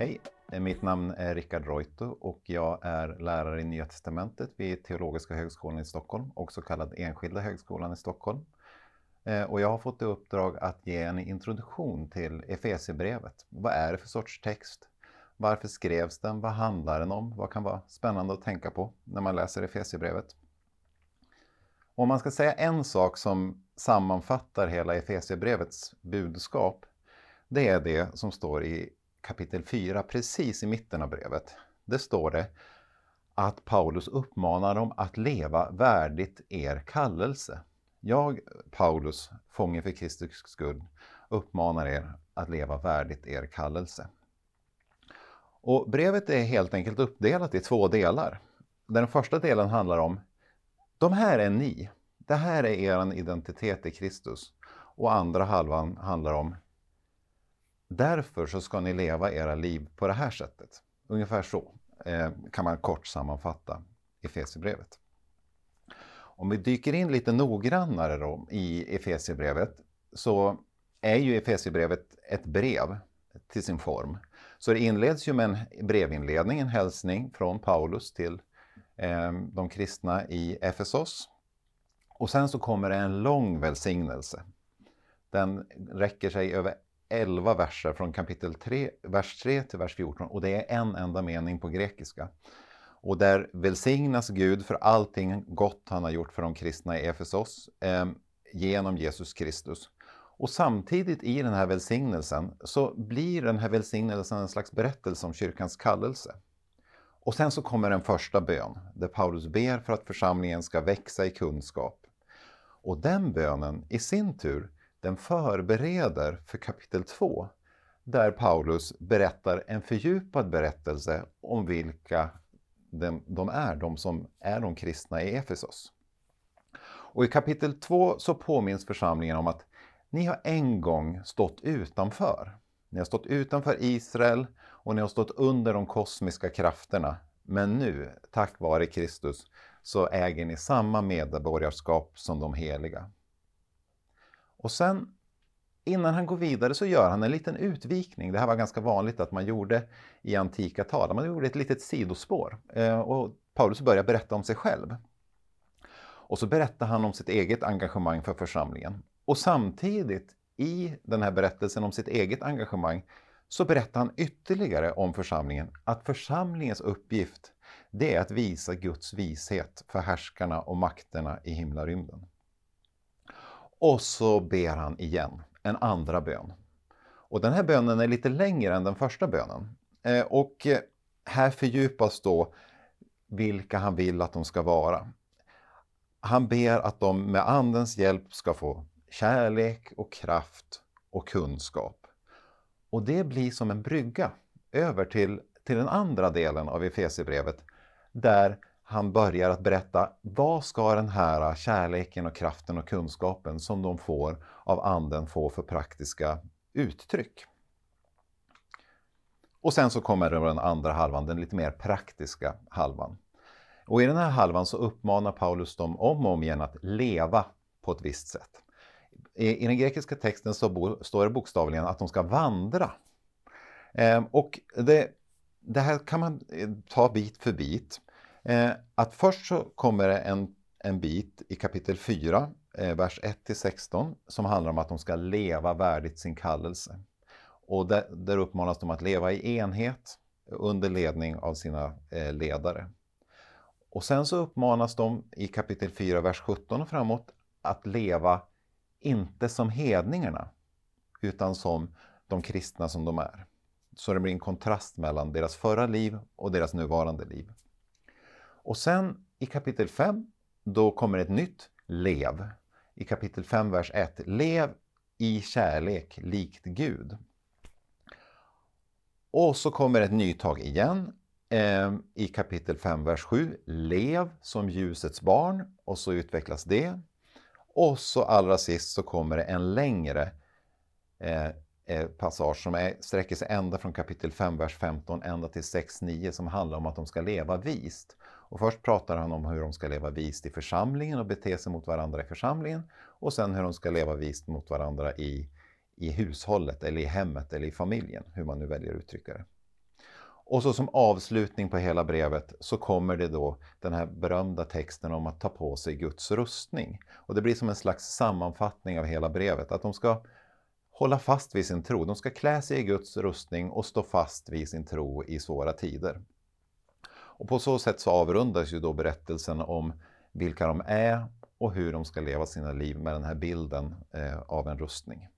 Hej, mitt namn är Rickard Reuto och jag är lärare i Nya Testamentet vid Teologiska högskolan i Stockholm, också kallad Enskilda högskolan i Stockholm. Eh, och jag har fått i uppdrag att ge en introduktion till Efesierbrevet. Vad är det för sorts text? Varför skrevs den? Vad handlar den om? Vad kan vara spännande att tänka på när man läser Efesierbrevet? Om man ska säga en sak som sammanfattar hela Efesierbrevets budskap, det är det som står i kapitel 4, precis i mitten av brevet. Det står det att Paulus uppmanar dem att leva värdigt er kallelse. Jag, Paulus, fånge för Kristi skull, uppmanar er att leva värdigt er kallelse. Och brevet är helt enkelt uppdelat i två delar. Den första delen handlar om de här är ni. Det här är er identitet i Kristus. Och andra halvan handlar om Därför så ska ni leva era liv på det här sättet. Ungefär så eh, kan man kort sammanfatta Efesierbrevet. Om vi dyker in lite noggrannare då i Efesierbrevet så är ju Efesierbrevet ett brev till sin form. Så det inleds ju med en brevinledning, en hälsning från Paulus till eh, de kristna i Efesos. Och sen så kommer det en lång välsignelse. Den räcker sig över 11 verser från kapitel 3, vers 3 till vers 14 och det är en enda mening på grekiska. Och där välsignas Gud för allting gott han har gjort för de kristna i Efesos eh, genom Jesus Kristus. Och samtidigt i den här välsignelsen så blir den här välsignelsen en slags berättelse om kyrkans kallelse. Och sen så kommer den första bön där Paulus ber för att församlingen ska växa i kunskap. Och den bönen i sin tur den förbereder för kapitel 2 där Paulus berättar en fördjupad berättelse om vilka de är, de som är de kristna i Efesos. Och i kapitel 2 så påminns församlingen om att ni har en gång stått utanför. Ni har stått utanför Israel och ni har stått under de kosmiska krafterna. Men nu, tack vare Kristus, så äger ni samma medborgarskap som de heliga. Och sen innan han går vidare så gör han en liten utvikning. Det här var ganska vanligt att man gjorde i antika tal. Man gjorde ett litet sidospår. Eh, och Paulus börjar berätta om sig själv. Och så berättar han om sitt eget engagemang för församlingen. Och samtidigt i den här berättelsen om sitt eget engagemang så berättar han ytterligare om församlingen. Att församlingens uppgift det är att visa Guds vishet för härskarna och makterna i himlarymden. Och så ber han igen, en andra bön. Och den här bönen är lite längre än den första bönen. Eh, och eh, här fördjupas då vilka han vill att de ska vara. Han ber att de med Andens hjälp ska få kärlek och kraft och kunskap. Och det blir som en brygga över till, till den andra delen av Efesierbrevet där han börjar att berätta vad ska den här kärleken och kraften och kunskapen som de får av anden få för praktiska uttryck. Och sen så kommer den andra halvan, den lite mer praktiska halvan. Och i den här halvan så uppmanar Paulus dem om och om igen att leva på ett visst sätt. I, den grekiska texten så står det bokstavligen att de ska vandra. Ehm, och det, det här kan man eh, ta bit för bit. Eh, att först så kommer det en, en bit i kapitel 4, eh, vers 1-16, som handlar om att de ska leva värdigt sin kallelse. Och där, där uppmanas de att leva i enhet under ledning av sina eh, ledare. Och sen så uppmanas de i kapitel 4, vers 17 och framåt att leva inte som hedningarna, utan som de kristna som de är. Så det blir en kontrast mellan deras förra liv och deras nuvarande liv. Och sen i kapitel 5, då kommer ett nytt lev. I kapitel 5, vers 1. Lev i kärlek likt Gud. Och så kommer ett nytag igen eh, i kapitel 5, vers 7. Lev som ljusets barn och så utvecklas det. Och så allra sist så kommer det en längre eh, eh, passage som är, sträcker sig ända från kapitel 5, vers 15 ända till 6, 9 som handlar om att de ska leva vist. Och först pratar han om hur de ska leva vist i församlingen och bete sig mot varandra i församlingen. Och sen hur de ska leva vist mot varandra i, i hushållet eller i hemmet eller i familjen, hur man nu väljer att uttrycka det. Och så som avslutning på hela brevet så kommer det då den här berömda texten om att ta på sig Guds rustning. Och det blir som en slags sammanfattning av hela brevet, att de ska hålla fast vid sin tro. De ska klä sig i Guds rustning och stå fast vid sin tro i svåra tider. Och på så sätt så avrundas ju då berättelsen om vilka de är och hur de ska leva sina liv med den här bilden eh, av en rustning.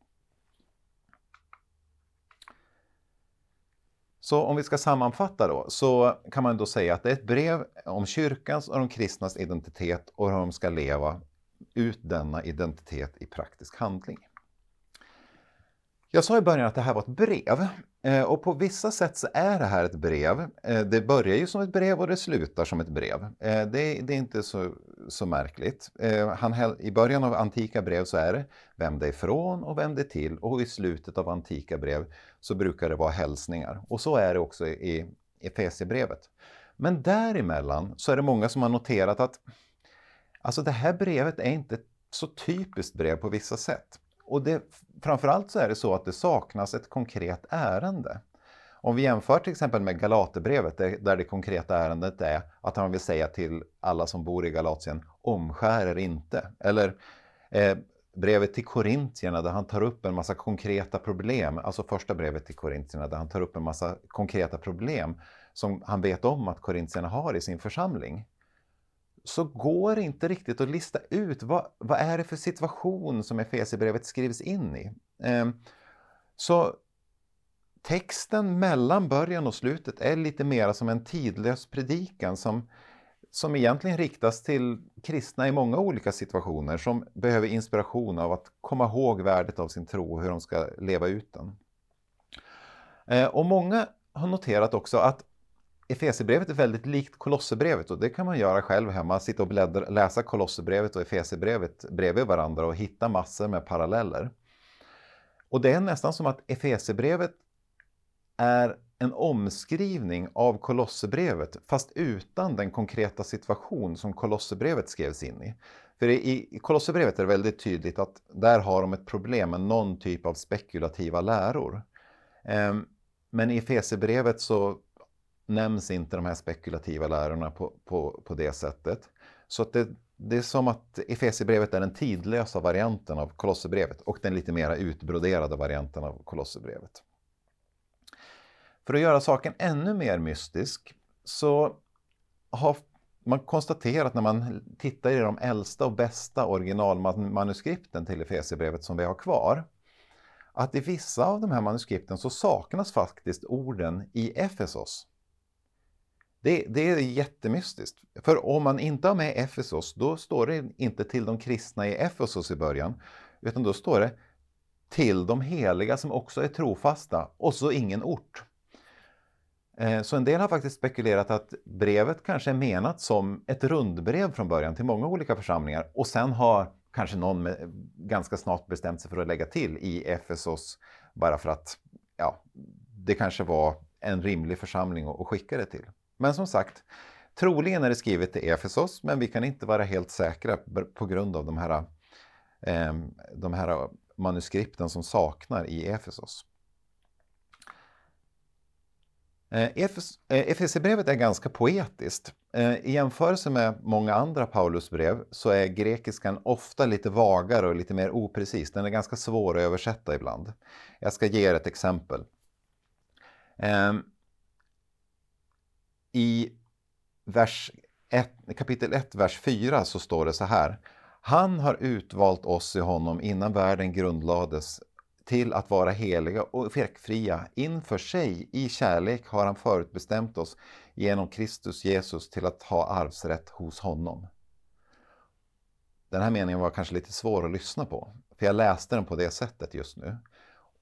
Så om vi ska sammanfatta då, så kan man då säga att det är ett brev om kyrkans och de kristnas identitet och hur de ska leva ut denna identitet i praktisk handling. Jag sa i början att det här var ett brev eh, och på vissa sätt så är det här ett brev. Eh, det börjar ju som ett brev och det slutar som ett brev. Det det, det är inte så, så märkligt. Han, I början av antika brev så är det vem det är ifrån och vem det är till och i slutet av antika brev så brukar det vara hälsningar. Och så är det också i Efesierbrevet. Men däremellan så är det många som har noterat att alltså det här brevet är inte så typiskt brev på vissa sätt. Och det, framförallt så är det så att det saknas ett konkret ärende. Om vi jämför till exempel med Galaterbrevet där det konkreta ärendet är att han vill säga till alla som bor i Galatien, omskär er inte. Eller eh, brevet till Korintierna där han tar upp en massa konkreta problem, alltså första brevet till Korintierna där han tar upp en massa konkreta problem som han vet om att korintierna har i sin församling så går det inte riktigt att lista ut vad, vad är det för situation som Efesierbrevet skrivs in i. Ehm, så texten mellan början och slutet är lite mer som en tidlös predikan som, som egentligen riktas till kristna i många olika situationer som behöver inspiration av att komma ihåg värdet av sin tro och hur de ska leva ut den. Ehm, och många har noterat också att Efesierbrevet är väldigt likt Kolosserbrevet och det kan man göra själv hemma. Sitta och bläddra, läsa Kolosserbrevet och Efesierbrevet bredvid varandra och hitta massor med paralleller. Och det är nästan som att Efesierbrevet är en omskrivning av Kolosserbrevet fast utan den konkreta situation som Kolosserbrevet skrevs in i. För i Kolosserbrevet är det väldigt tydligt att där har de ett problem med någon typ av spekulativa läror. Ehm, men i Efesierbrevet så nämns inte de här spekulativa lärorna på, på, på det sättet. Så det, det är som att Efesierbrevet är den tidlösa varianten av Kolosserbrevet och den lite mera utbroderade varianten av Kolosserbrevet. För att göra saken ännu mer mystisk så har man konstaterat när man tittar i de äldsta och bästa originalmanuskripten till Efesierbrevet som vi har kvar att i vissa av de här manuskripten så saknas faktiskt orden i Efesos. Det, det, är jättemystiskt. För om man inte har med Efesos, då står det inte till de kristna i Efesos i början, utan då står det till de heliga som också är trofasta och så ingen ort. Eh, så en del har faktiskt spekulerat att brevet kanske är menat som ett rundbrev från början till många olika församlingar och sen har kanske någon med, ganska snart bestämt sig för att lägga till i Efesos bara för att ja, det kanske var en rimlig församling att skicka det till. Men som sagt, troligen är det skrivet till Efesos, men vi kan inte vara helt säkra på grund av de här, ehm, de här manuskripten som saknar i Efesos. Eh, Efesierbrevet eh, är ganska poetiskt. Eh, I jämförelse med många andra Paulusbrev så är grekiskan ofta lite vagare och lite mer oprecis. Den är ganska svår att översätta ibland. Jag ska ge er ett exempel. Ehm, i vers 1, kapitel 1, vers 4 så står det så här. Han har utvalt oss i honom innan världen grundlades till att vara heliga och fläckfria inför sig. I kärlek har han förutbestämt oss genom Kristus Jesus till att ha arvsrätt hos honom. Den här meningen var kanske lite svår att lyssna på, för jag läste den på det sättet just nu.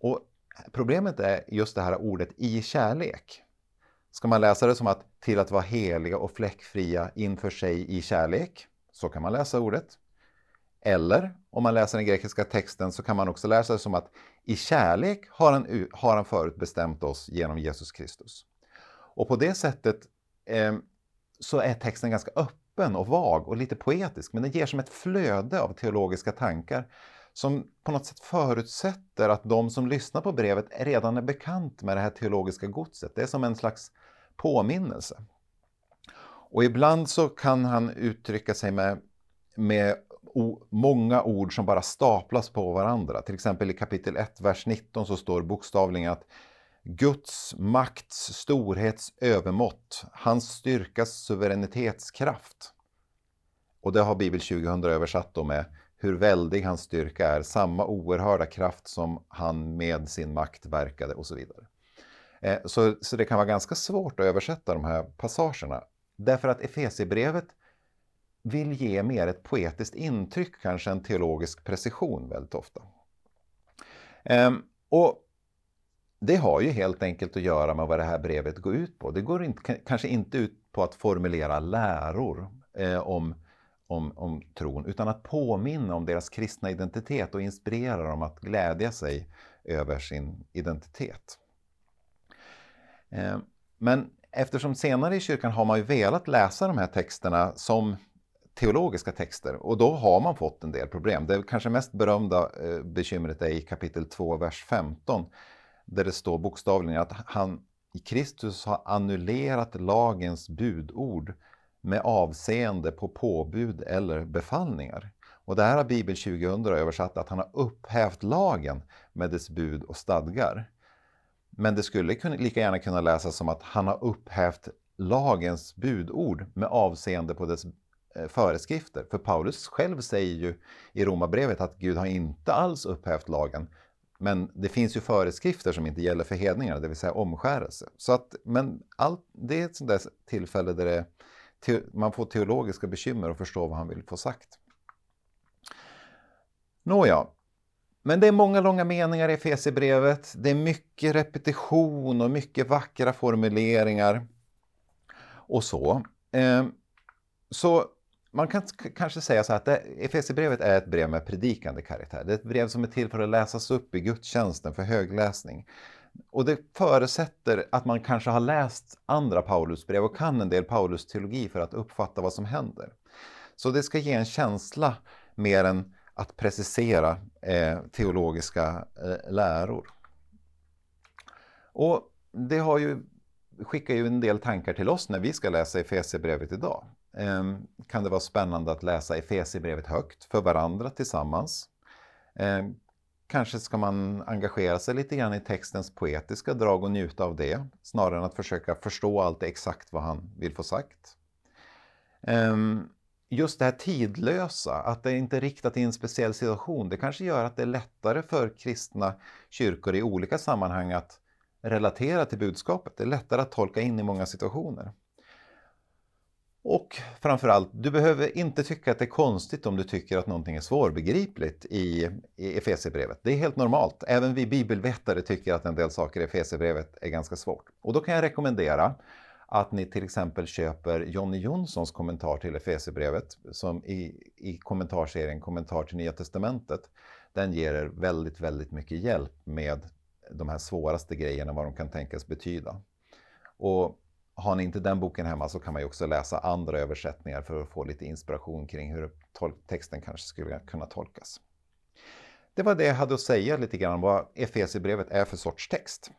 Och Problemet är just det här ordet i kärlek. Ska man läsa det som att till att vara heliga och fläckfria inför sig i kärlek? Så kan man läsa ordet. Eller om man läser den grekiska texten så kan man också läsa det som att i kärlek har han, har han förutbestämt oss genom Jesus Kristus. Och på det sättet eh, så är texten ganska öppen och vag och lite poetisk, men den ger som ett flöde av teologiska tankar som på något sätt förutsätter att de som lyssnar på brevet redan är bekant med det här teologiska godset. Det är som en slags påminnelse. Och ibland så kan han uttrycka sig med, med många ord som bara staplas på varandra. Till exempel i kapitel 1, vers 19 så står bokstavligen att Guds makts storhets övermått, hans styrkas suveränitetskraft. Och det har Bibel 2000 översatt då med hur väldig hans styrka är, samma oerhörda kraft som han med sin makt verkade och så vidare. Eh, så, så det kan vara ganska svårt att översätta de här passagerna. Därför att Efesierbrevet vill ge mer ett poetiskt intryck kanske än teologisk precision väldigt ofta. Ehm, och det har ju helt enkelt att göra med vad det här brevet går ut på. Det går inte, kanske inte ut på att formulera läror eh, om, om, om tron, utan att påminna om deras kristna identitet och inspirera dem att glädja sig över sin identitet. Eh, men eftersom senare i kyrkan har man ju velat läsa de här texterna som teologiska texter och då har man fått en del problem. Det kanske mest berömda eh, bekymret är i kapitel 2, vers 15 där det står bokstavligen att han i Kristus har annullerat lagens budord med avseende på påbud eller befallningar. Och det här har Bibel 2000 översatt att han har upphävt lagen med dess bud och stadgar. Men det skulle lika gärna kunna läsas som att han har upphävt lagens budord med avseende på dess eh, föreskrifter. För Paulus själv säger ju i Romarbrevet att Gud har inte alls upphävt lagen, men det finns ju föreskrifter som inte gäller för hedningar, det vill säga omskärelse. Så att, men allt, det är ett sånt där tillfälle där det, man får teologiska bekymmer och förstår vad han vill få sagt. Nåja, men det är många långa meningar i Efesierbrevet. Det är mycket repetition och mycket vackra formuleringar och så. Eh, så man kan kanske säga så att Efesierbrevet är ett brev med predikande karaktär. Det är ett brev som är till för att läsas upp i gudstjänsten för högläsning. Och det förutsätter att man kanske har läst andra Paulusbrev och kan en del Paulus teologi för att uppfatta vad som händer. Så det ska ge en känsla mer än att precisera eh, teologiska eh, läror. Och det har ju, skickar ju en del tankar till oss när vi ska läsa Efesierbrevet idag. Eh, kan det vara spännande att läsa Efesierbrevet högt för varandra tillsammans. Ehm, Kanske ska man engagera sig lite grann i textens poetiska drag och njuta av det, snarare än att försöka förstå allt exakt vad han vill få sagt. Ehm, just det här tidlösa, att det inte är riktat i en speciell situation, det kanske gör att det är lättare för kristna kyrkor i olika sammanhang att relatera till budskapet. Det är lättare att tolka in i många situationer. Och framförallt, du behöver inte tycka att det är konstigt om du tycker att någonting är svårbegripligt i, Efesierbrevet. Det är helt normalt. Även vi bibelvetare tycker att en del saker i Efesierbrevet är ganska svårt. Och då kan jag rekommendera att ni till exempel köper Jonny Jonssons kommentar till Efesierbrevet som i, i kommentarserien Kommentar till Nya Testamentet. Den ger er väldigt, väldigt mycket hjälp med de här svåraste grejerna, vad de kan tänkas betyda. Och har ni inte den boken hemma så kan man ju också läsa andra översättningar för att få lite inspiration kring hur texten kanske skulle kunna tolkas. Det var det jag hade att säga lite grann vad Efesierbrevet är för sorts text.